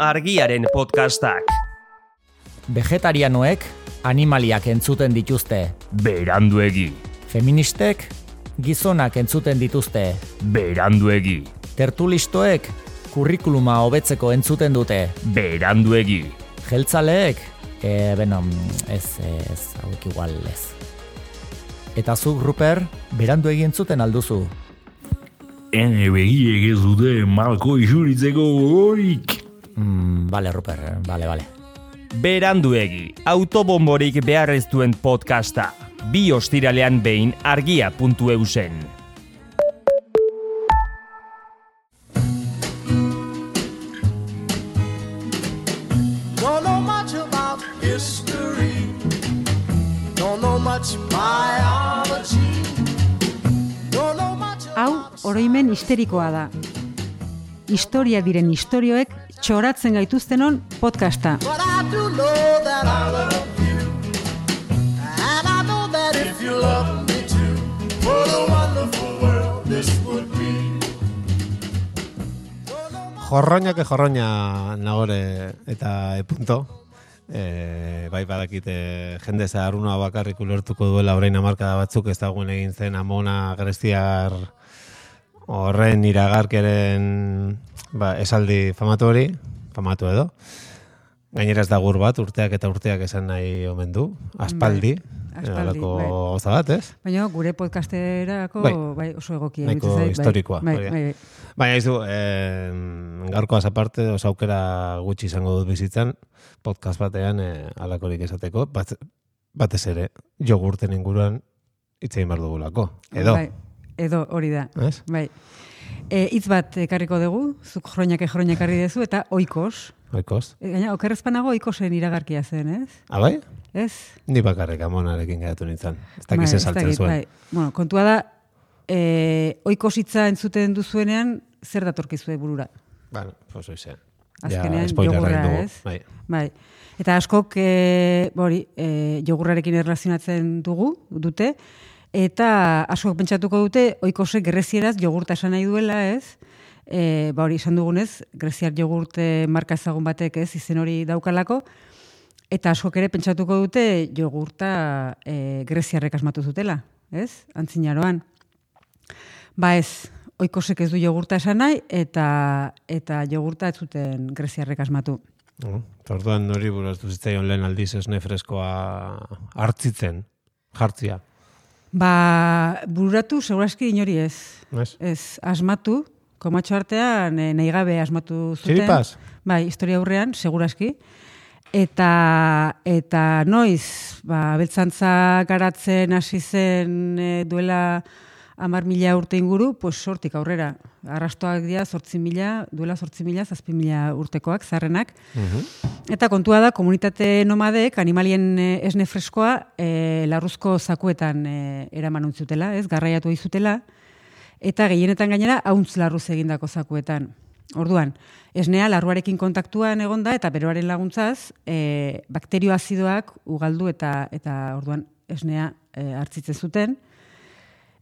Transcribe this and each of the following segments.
argiaren podcastak. Vegetarianoek animaliak entzuten dituzte. Beranduegi. Feministek gizonak entzuten dituzte. Beranduegi. Tertulistoek kurrikuluma hobetzeko entzuten dute. Beranduegi. Jeltzaleek, e, beno, ez, ez, hauek igual ez. Eta zuk, Ruper, berandu egin zuten alduzu. Ene begiek ez dute malko isuritzeko gogorik. Mm, bale, Ruper, bale, bale. Beranduegi, autobomborik behar ez duen podcasta. Bi ostiralean behin argia.eu zen. Don't know much about history. Don't know much biology. Don't know much Hau oroimen histerikoa da. Historia diren istorioek txoratzen gaituztenon podcasta. Jorroña que jorroña nagore eta e punto. E, bai badakite jende zaharruna bakarrik ulertuko duela orain hamarkada batzuk ez dagoen egin zen amona greziar horren iragarkeren ba, esaldi famatu hori, famatu edo. Gainera ez da gur bat, urteak eta urteak esan nahi omen du, aspaldi, Bai, aspaldi, bai. gauza bat, ez? Baina gure podcasterako Bai. bai. oso egokia. Iruditzen zait, historikoa, Bai, bai, bai. Baina izu, eh, gaurkoaz aparte, oso aukera gutxi izango dut bizitzan, podcast batean eh, alakorik esateko, bat, batez ere, jogurten inguruan hitz egin behar dugulako. Edo, Bai, edo hori da. ez? Bai. E, hitz bat ekarriko dugu, zuk jroinak jroinak ekarri dezu, eta oikos. Oikoz. E, gaina, okerrezpanago oikosen iragarkia zen, ez? Abai? Ez? Ni bakarrik amonarekin geratu nintzen. Ez Bai, dakiz ez ez saltzen dakit, zuen. Bai. Bueno, kontua da, e, oikositza entzuten duzuenean, zer datorkizue burura? Bueno, pues oize. Azkenean, spoilerra jogurra, ez? Bai. Bai. Eta askok e, bori, e, jogurrarekin erlazionatzen dugu, dute, eta askok pentsatuko dute, oikosek grezieraz jogurta esan nahi duela, ez? E, ba hori, esan dugunez, greziar jogurte marka ezagun batek ez, izen hori daukalako, eta askok ere pentsatuko dute jogurta e, greziarrek asmatu zutela, ez? Antzinaroan. Ba ez, oikosek ez du jogurta esan nahi, eta, eta jogurta ez zuten greziarrek asmatu. Mm. Orduan nori buruztu zitzaion lehen aldiz esne freskoa hartzitzen, jartzia. Ba, bururatu seguraski inori ez. Ez? Ez, asmatu, komatxo artean eh, nahi gabe asmatu zuten. Txiripaz? Bai, historia aurrean, seguraski. Eta, eta noiz, ba, beltzantza garatzen hasi zen e, duela amar mila urte inguru, pues sortik aurrera. Arrastoak dira sortzi mila, duela sortzi mila, zazpi mila urtekoak, zarrenak. Eta kontua da, komunitate nomadek animalien eh, esne freskoa e, larruzko zakuetan e, eraman untzutela, ez, garraiatu izutela, eta gehienetan gainera hauntz larruz egindako zakuetan. Orduan, esnea larruarekin kontaktuan egonda eta beroaren laguntzaz, e, bakterio azidoak ugaldu eta eta orduan esnea e, hartzitzen zuten.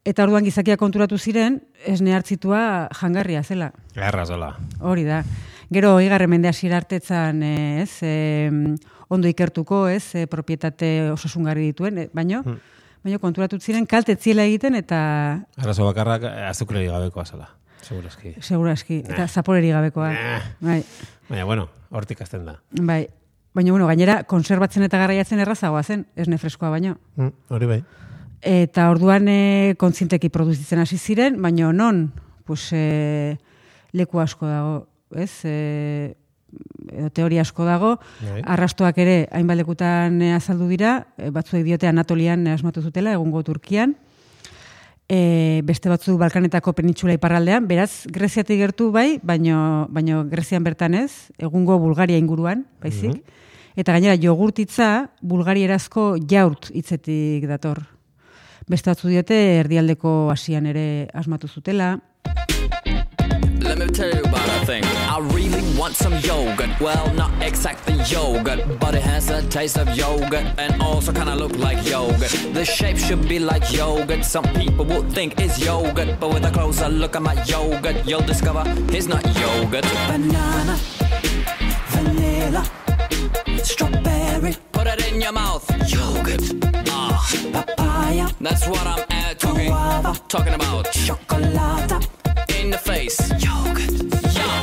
Eta orduan gizakia konturatu ziren, esne hartzitua jangarria zela. Erra zola. Hori da. Gero, igarre mende hasiera artetzan, eh, ez, e, ondo ikertuko, ez, e, propietate osasungarri dituen, e, baino, baino konturatu ziren kaltetziela egiten eta Arazo bakarrak eh, azukreri gabekoa zela. Segurazki. segurazki, eta zaporeri gabekoa. Nah. Bai, Baina, bueno, hortik azten da. bai. Baina, bueno, gainera, konserbatzen eta garraiatzen errazagoa zen, esne freskoa baino. Mm, hori bai. Eta orduan e, kontzienteki produzitzen hasi ziren, baina non, pues, e, leku asko dago, ez? E, edo teoria asko dago, Bai. arrastoak ere hainbat lekutan azaldu dira, batzuek diote Anatolian asmatu zutela, egungo Turkian, e, beste batzu Balkanetako penitsula iparraldean, beraz, Greziatik gertu bai, baino, baino Grezian bertan ez, egungo Bulgaria inguruan, baizik, eta gainera jogurtitza bulgarierazko jaurt hitzetik dator. Bestatzu erdialdeko hasian ere asmatu zutela. Let me tell you about a thing. I really want some yogurt. Well, not exactly yogurt, but it has a taste of yogurt and also kinda look like yogurt. The shape should be like yogurt. Some people would think it's yogurt, but with a closer look at my yogurt, you'll discover it's not yogurt. Banana, vanilla, strawberry. Put it in your mouth. Yogurt. papaya. That's what I'm at, talking, guava, talking about. Chocolate in the face. Yogurt.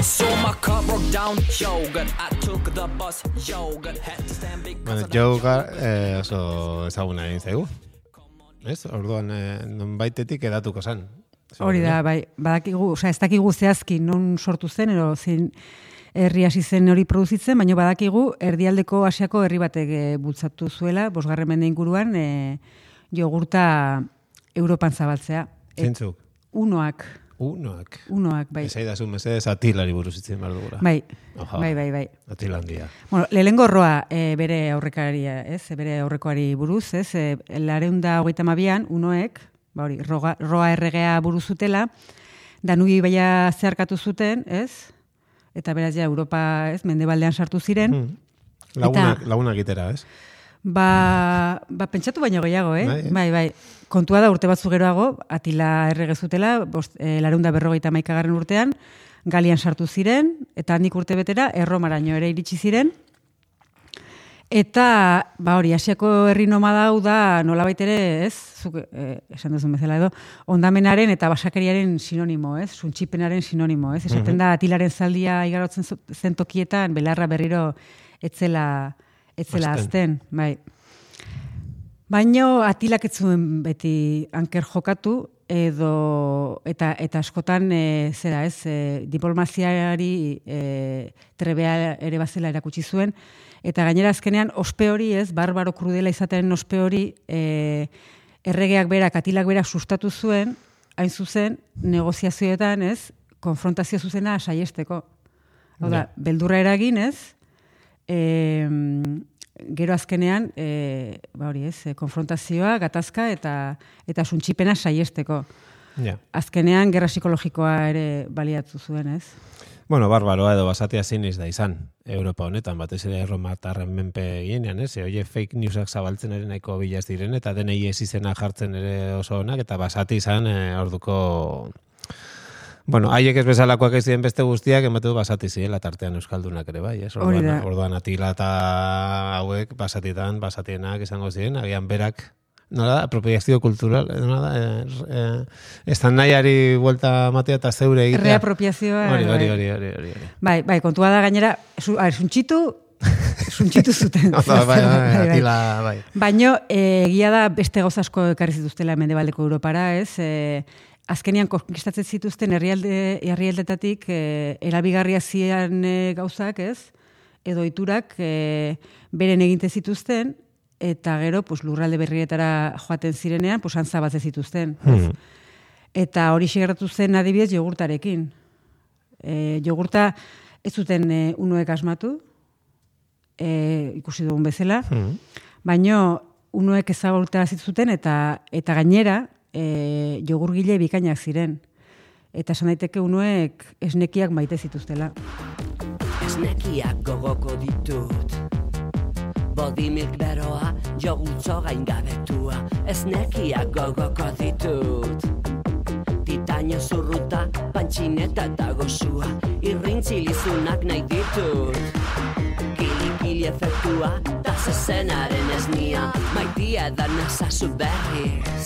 So my car broke down, yogurt, I took the bus, yogurt, had to stand because... Bueno, yogurt, eh, oso ezaguna egin zaigu. Ez, orduan, eh, non baitetik edatuko zen. Hori da, bai, badakigu, oza, sea, ez dakigu zehazki, non sortu zen, ero zein, herri hasi zen hori produzitzen, baina badakigu erdialdeko Asiako herri batek e, bultzatu zuela, bosgarren mende inguruan, e, jogurta Europan zabaltzea. Zeintzuk? unoak, Unoak. unoak, bai. Esaidazu mesedez atilari buruz itzen behar. Bai, Aha. bai, bai, bai. Atilandia. Bueno, lehengo roa e, bere aurrekaria, ez? Bere aurrekoari buruz, ez? E, lareunda hogeita mabian, unoek, ba hori, roa erregea buruz zutela, danubi baia zeharkatu zuten, ez? Eta beraz ja Europa, ez, mendebaldean sartu ziren. Hmm. Lagunak, lagunak itera, ez? Ba, ba, pentsatu baino gehiago, eh? Bai, eh? Bai, bai. Kontua da urte batzu geroago, atila errege zutela, bost, e, larunda berrogeita maikagarren urtean, galian sartu ziren, eta handik urte betera, erromaraino ere iritsi ziren. Eta, ba hori, asiako herri nomada hau da, nolabait ere, ez, zuk, eh, esan duzun bezala edo, ondamenaren eta basakeriaren sinonimo, ez, suntxipenaren sinonimo, ez, esaten da, atilaren zaldia igarotzen zen tokietan, belarra berriro etzela, etzela azten, bai. Baino atilak ez zuen beti anker jokatu edo eta eta askotan e, zera, ez, e, diplomaziari e, trebea ere bazela erakutsi zuen eta gainera azkenean ospe hori, ez, barbaro krudela izaten ospe hori e, erregeak berak, atilak berak sustatu zuen, hain zuzen negoziazioetan, ez, konfrontazio zuzena saiesteko. Hau da, Ja. beldurra eragin, ez, e, gero azkenean, e, ba hori ez, e, konfrontazioa, gatazka eta eta suntsipena saiesteko. Ja. Azkenean, gerra psikologikoa ere baliatu zuen, ez? Bueno, barbaroa edo basatia zein da izan Europa honetan, batez ere erromatarren menpe gienean, ez? Oie fake newsak zabaltzen ere nahiko bilaz diren, eta denei ez izena jartzen ere oso onak, eta basati izan e, orduko... Bueno, haiek ez bezalakoak ez diren beste guztiak, emate du basati zirela tartean euskaldunak ere bai, ez? Hori Orduan, orduan atila eta hauek basatitan, basatienak izango ziren, agian berak nola da, apropiazio kultural, eh, nola da, eh, eh, estan nahiari buelta matea eta zeure egitea. Reapropiazioa. Hori, hori, bai. hori, hori, hori, hori. Bai, bai, kontua da gainera, su, a, suntxitu, suntxitu zuten. Bai, bai, bai, atila, bai. Baino, egia da beste gauza asko ekarri zituztela mendebaldeko Europara, ez? E, azkenian konkistatzen zituzten herrialde herrialdetatik e, erabigarria zian e, gauzak, ez? Edo iturak e, beren eginte zituzten eta gero pues lurralde berrietara joaten zirenean, pues antza batze zituzten. Hmm. Eta hori gertatu zen adibidez jogurtarekin. E, jogurta ez zuten e, unoek asmatu, e, ikusi dugun bezala, Hmm. baino unoek ezagutara zuten eta eta gainera e, jogurgile bikainak ziren. Eta esan daiteke unoek esnekiak maite zituztela. Esnekiak gogoko ditut Body milk beroa, jogurtzo gaingabetua Esnekiak gogoko ditut. Titaino zurruta, pantxineta eta gozua Irrintzilizunak nahi ditut. Kili-kili efektua, ta zezenaren esnia Maitia da nazazu berriz.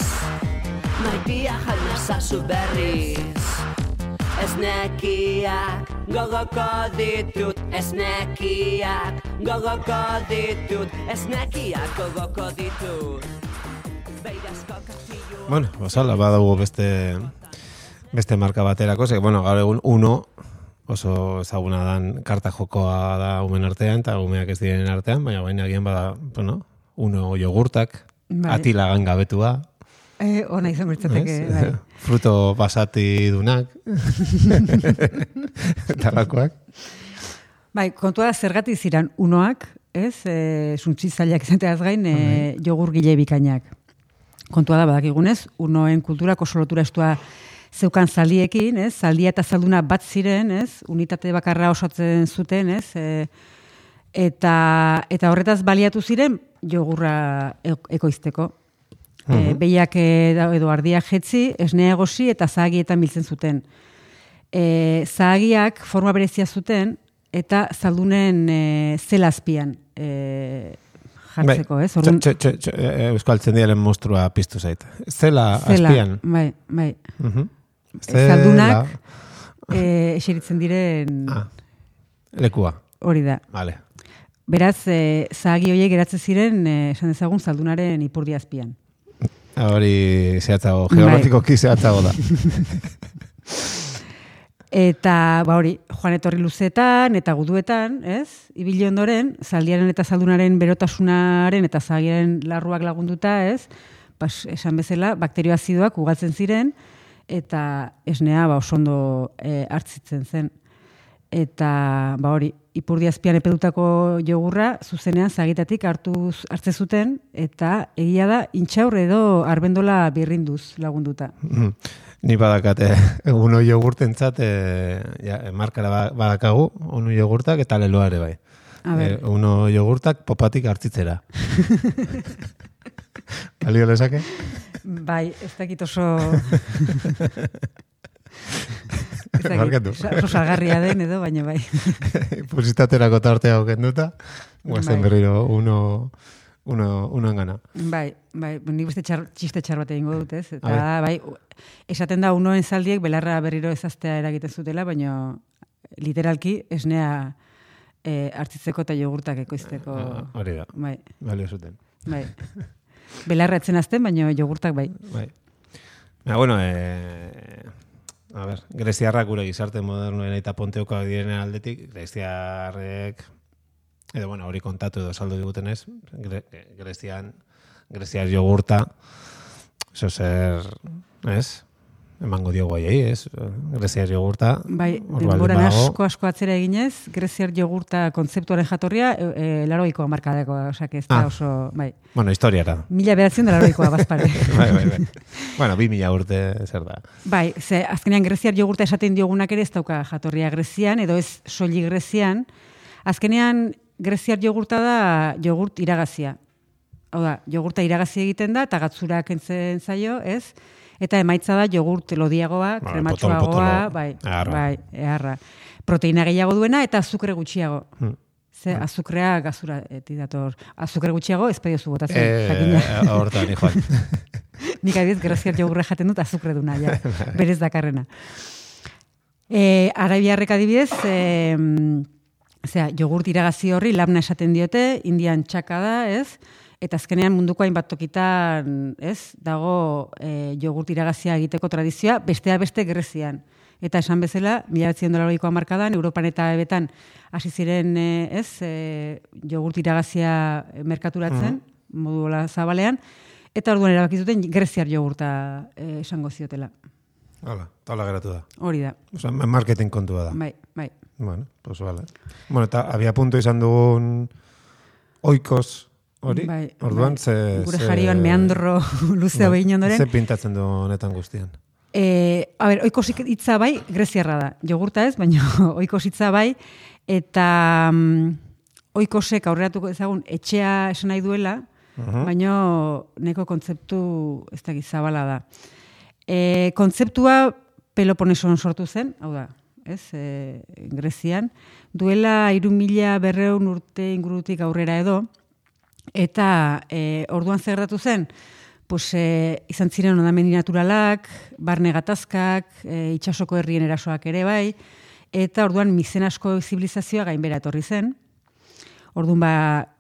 Maitia jan nazazu berriz Esnekiak gogoko ditut Esnekiak gogoko ditut Esnekiak gogoko ditut Bueno, osala, badago beste beste marka baterako, ze, bueno, gaur egun uno oso ezaguna dan karta jokoa da umen artean, eta umeak ez diren artean, baina baina agian bada, bueno, uno jogurtak, Bai. atila gangabetua, E, ona izan bertzateke, bai. fruto basati dunak, eta lakoak. Bai, kontua da zergatik ziran unoak, ez, e, suntsitzaileak izateaz gain, e, jogurgile bikainak. Kontua da badakigunez, unoen kulturak oso lotura estua zeukan zaldiekin, ez, zaldia eta zalduna bat ziren, ez, unitate bakarra osatzen zuten, ez, e, eta, eta horretaz baliatu ziren jogurra e- ekoizteko. E, behiak edo, edo ardiak jetzi, esnea egosi eta zahagietan biltzen zuten. E, zahagiak forma berezia zuten eta zaldunen e, zelazpian e, jartzeko, ez? Bai. Orduan, txo- eh, Euskal Txendiaren monstrua piztu zait. Zela, zela, azpian. bai, bai. Mhm. Zaldunak, e, eseritzen diren Ah, lekua. hori da. Vale. Beraz, e, zahagi horiek geratzen ziren, e, esan dezagun, zaldunaren ipurdi azpian. Hori zehatzago, Bai. geografikoki zehatzago da. Eta, ba hori, joan etorri luzetan eta guduetan, ez? Ibili ondoren, zaldiaren eta zaldunaren berotasunaren eta zagiaren larruak lagunduta, ez? Bas, esan bezala, bakterio azidoak ugaltzen ziren, eta esnea ba, oso ondo e, hartzitzen zen. Eta, ba hori, ipurdi azpian epedutako jogurra, zuzenean zagitatik hartu hartze zuten, eta egia da, intxaur edo arbendola birrinduz lagunduta. Mhm. Ni badakate, uno jogurtentzat, e, ja, markara ba- badakagu, uno jogurtak eta leloa ere bai. A ber. E, uno jogurtak popatik hartzitzera. Balio lezake? Bai, ez dakit oso... Barkatu. oso- salgarria den edo, baina bai. Publizitaterako tartea kenduta, guazen Bai. berriro uno, uno, uno engana. Bai, bai, nik beste txar, txiste txar bat egingo dut, ez? Eta, bai, esaten da unoen zaldiek belarra berriro ezaztea eragiten zutela, baina literalki esnea e, hartzitzeko eta jogurtak ekoizteko. Ah, Hori da, Bai, balio zuten. bai. Belarra etzen azten, baina jogurtak bai. Bai. Ja, bueno, eh, a ver, greziarrak gure gizarte modernoen eta ponteokoak direnen aldetik, greziarrek, edo bueno, hori kontatu edo saldo digutenez, gre, grezian, greziar jogurta, eso zer, ez? Emango diogu aiei, ez? Greziar jogurta. Bai, denboran asko asko atzera eginez, greziar jogurta kontzeptuaren jatorria, e, e, laroikoa markadekoa, osea, ez da Ah. oso, bai. Bueno, historiara. Mila beratzen da laroikoa bazpare. bai, bai, bai. bueno, bi mila urte zer da. Bai, ze azkenean greziar jogurta esaten diogunak ere ez dauka jatorria grezian, edo ez soilik grezian. Azkenean greziar jogurta da jogurt iragazia. Hau da, jogurta iragazi egiten da, eta gatzura kentzen zaio, ez? Eta emaitza da jogurt lodiagoa, Bai, krematxoagoa, potolo-potolo. bai, Eharra. bai, eharra. Proteina gehiago duena eta azukre gutxiago. Hmm. Ze azukrea gazura eti dator. Azukre gutxiago ez pediozu botatzen, Eh, jakina. hortan, ni joan. Nik adibidez greziar jogurra jaten dut azukre duna, ja, berez dakarrena. E, Arabiarrek adibidez, e, zera, jogurt iragazi horri labna esaten diote, indian txaka da, ez? Eta azkenean munduko hainbat tokitan, ez? Dago e, jogurt iragazia egiteko tradizioa, bestea beste Grezian. Eta esan bezala, mila betzen dolaroikoa markadan, Europan eta ebetan hasi ziren, e, ez? E, jogurt iragazia merkaturatzen, modu hola zabalean, eta orduan erabaki zuten greziar jogurta e, esango ziotela. Hala, taula geratu da. Hori da. Osa, marketing kontua da. Bai, bai. Bueno, pues vale. Bueno, eta abia punto izan dugun oikos hori, Bai, orduan, bai. ze... Gure jarioan meandro luze bai, behin ondoren. Ze pintatzen du honetan guztian. E, a ber, oikos hitza bai, greziarra da. Jogurta ez, baina oikos hitza bai, eta mm, oikosek aurreratuko ezagun etxea esan nahi duela, baina neko kontzeptu ez da zabala da. E, kontzeptua Peloponeson sortu zen, hau da, ez, e, Grezian, duela iru mila berreun urte ingurutik aurrera edo, eta e, orduan zer gertatu zen, pues, e, izan ziren ondamendi naturalak, barne gatazkak, e, itxasoko herrien erasoak ere bai, eta orduan mizenasko zibilizazioa gainbera etorri zen. Orduan ba,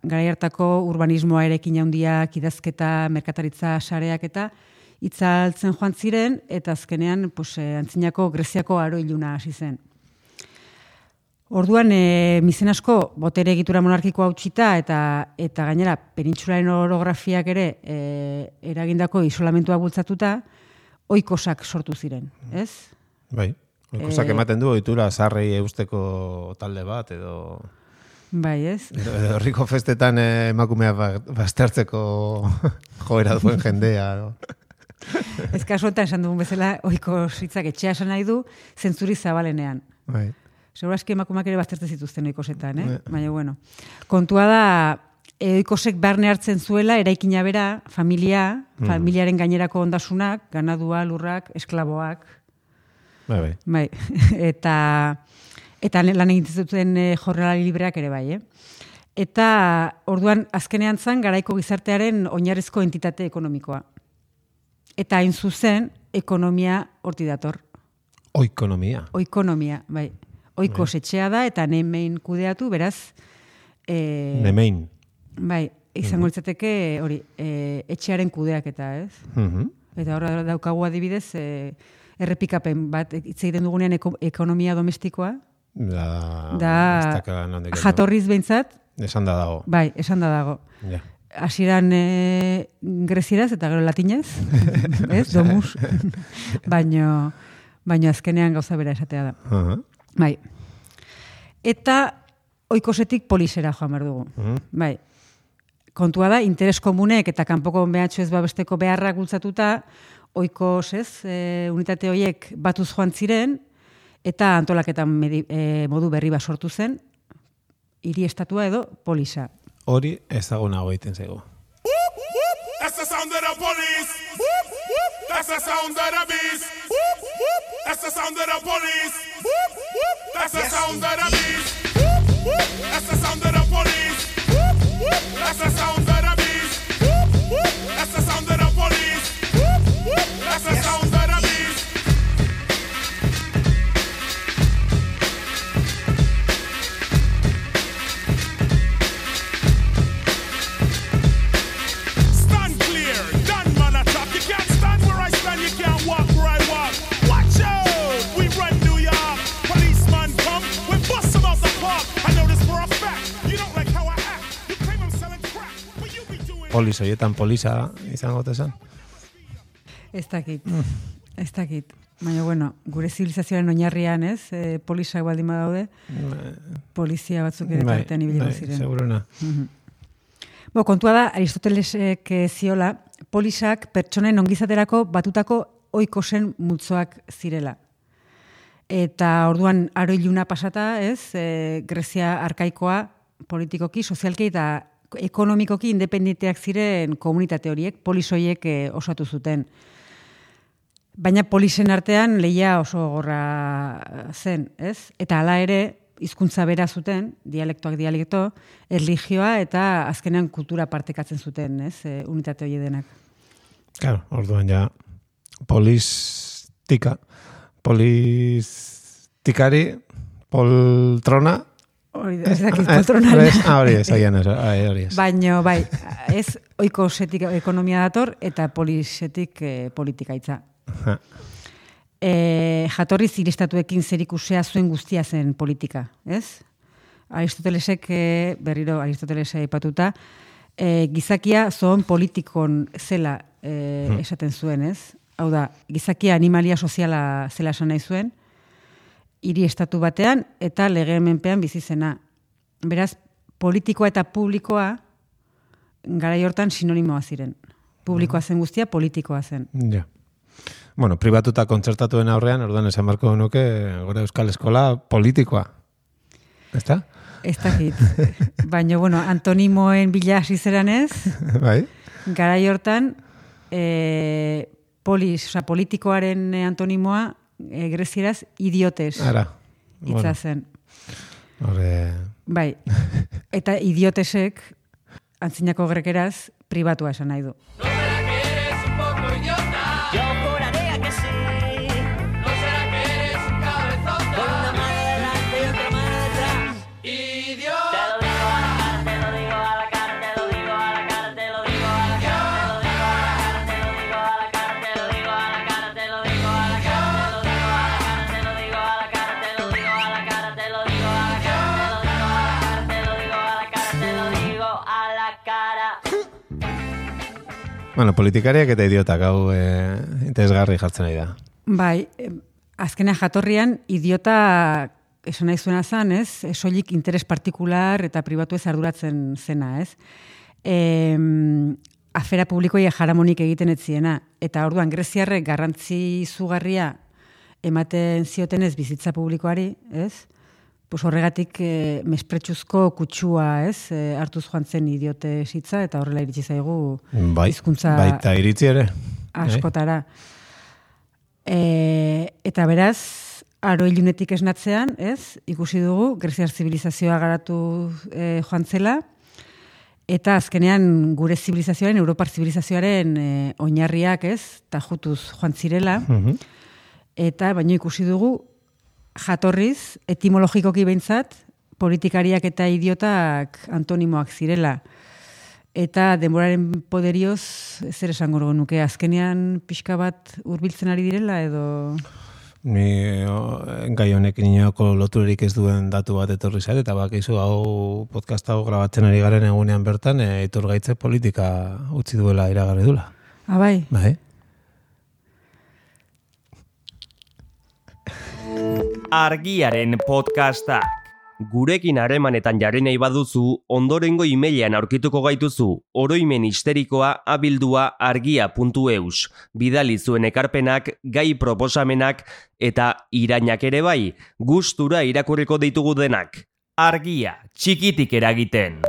garai hartako urbanismoa erekin handiak, idazketa, merkataritza sareak eta itzaltzen joan ziren, eta azkenean pues, antzinako Greziako aro iluna hasi zen. Orduan, e, mizen asko, botere egitura monarkikoa utxita eta eta gainera penintsularen orografiak ere e, eragindako isolamentua bultzatuta, oikosak sortu ziren, ez? Bai, oikosak Eh, ematen du ohitura sarrei eusteko talde bat, edo... Bai, ez? herriko festetan emakumea ba- baztertzeko joera duen jendea. edo. Ez kasuetan esan dugun bezala, oiko hitzak etxea esan nahi du, zentzuri zabalenean. Bai. Seguro aski emakumeak ere baztertzen zituzten oikosetan, eh? Bai. Baina, bueno. Kontua da, e, oikosek barne hartzen zuela, eraikina bera, familia, familiaren gainerako ondasunak, ganadua, lurrak, esklaboak, Bai, bai. bai. eta eta lan egiten zuten e, jorralari libreak ere bai, eh? eta orduan azkenean zan garaiko gizartearen oinarrizko entitate ekonomikoa. Eta hain zuzen, ekonomia horti dator. Oikonomia. Oikonomia, bai. Oiko setxea da eta nemein kudeatu, beraz, e, Nemein. bai, izango litzateke hori, e, etxearen kudeak eta, ez? Mhm. Eta horra daukagu adibidez, e, errepikapen bat, hitz egiten dugunean eko, ekonomia domestikoa, Da, da jatorriz behintzat, Esan da dago. bai, esan da dago. Ja. Hasieran e, grezieraz eta gero latinez, ez, domus, baino, baino azkenean gauza bera esatea da. Aha. Bai. Eta oikosetik polisera joan behar dugu. Mhm. Bai. Kontua da, interes komunek eta kanpoko behatxo ez babesteko beharrak bultzatuta, oikos ez, e, unitate horiek batuz joan ziren, eta antolaketan medi, e, modu berri bat sortu zen, hiri estatua edo polisa. Hori ezagunago egiten zaigu. That's the sound of the police. That's the sound of the beast. That's the sound of the police. That's the sound of the beast. That's the sound of the police. That's the sound Polis horietan polisa izango tesan. Ez dakit, ez dakit. Baina, bueno, gure zibilizazioaren oinarrian, ez, e, polisak baldin badaude, polizia batzuk ere tartean ibiliko ziren. Bai, seguruna. Bo, kontua da, Aristotelesek eh, ziola, polisak pertsonen ongizaterako batutako oikosen multzoak zirela. Eta orduan aro iluna pasata, ez, e, Grezia arkaikoa politikoki, sozialki eta ekonomikoki independenteak ziren komunitate horiek, polis horiek eh, osatu zuten. Baina polisen artean leia oso gorra zen, ez? Eta hala ere, hizkuntza bera zuten, dialektoak dialekto, erlijioa eta azkenean kultura partekatzen zuten, ez? E, unitate hori denak. Claro, orduan ja polistika, polistikari, poltrona, Hori da, ez dakit Eh, ez? Ah, hori ez, agian ez, hori ez. Baino, bai, ez oiko setik ekonomia dator eta polisetik e, politikaitza. Ha. E, jatorri ziristatuekin zerikusea zuen guztia zen politika, ez? Aristotelesek, e, berriro Aristotelesa aipatuta, e, gizakia zoon politikon zela e, esaten zuen, ez? Hau da, gizakia animalia soziala zela esan nahi zuen, hiri estatu batean eta legemenpean bizi zena. Beraz, politikoa eta publikoa garai hortan sinonimoa ziren. Publikoa zen guztia, politikoa zen. Ja. Bueno, pribatuta kontzertatuen aurrean, orduan esan barko nuke, gure euskal eskola politikoa. Ezta? Ez dakit. Baina, bueno, antonimoen bila hasi zeran ez, bai? garai hortan, e, polis, oza, politikoaren eh, antonimoa, e, grezieraz, idiotes Ara. hitza zen. Horre... Bai. Eta idiotesek, antzinako grekeraz, pribatua esan nahi du. Bueno, politikariak eta idiotak hau eh, interesgarri jartzen nahi da. Bai, azkenean jatorrian idiota esan nahi zuena zan, ez? E, Soilik interes partikular eta pribatu ez arduratzen zena, ez? Em, afera publikoia jaramonik egiten ez ziena. Eta orduan greziarrek garrantzi izugarria ematen ziotenez bizitza publikoari, ez? Pues horregatik e, mespretsuzko kutsua, ez? E, hartuz joan zen idiote hitza eta horrela iritsi zaigu Bai, hizkuntza baita iritzi ere. askotara. E, eta beraz, aro ilunetik esnatzean, ez, ikusi dugu, greziar zibilizazioa garatu e, joan zela, Eta azkenean gure zibilizazioaren, Europar zibilizazioaren e, oinarriak ez, eta jutuz joan zirela, eta baino ikusi dugu jatorriz, etimologikoki behintzat, politikariak eta idiotak antonimoak zirela. Eta denboraren poderioz, zer esango nuke, azkenean pixka bat hurbiltzen ari direla edo... Ni o, gai honekin inolako loturerik ez duen datu bat etorri zait, eta bakizu hau podcast hau grabatzen ari garen egunean bertan, e, iturgaitze politika utzi duela iragarri dula. Abai, Bai? Argiaren podcasta. Gurekin harremanetan jarri nahi baduzu, ondorengo emailean aurkituko gaituzu oroimen histerikoa abildua argia.eus. Bidali zuen ekarpenak, gai proposamenak eta irainak ere bai, gustura irakurriko ditugu denak. Argia, txikitik eragiten.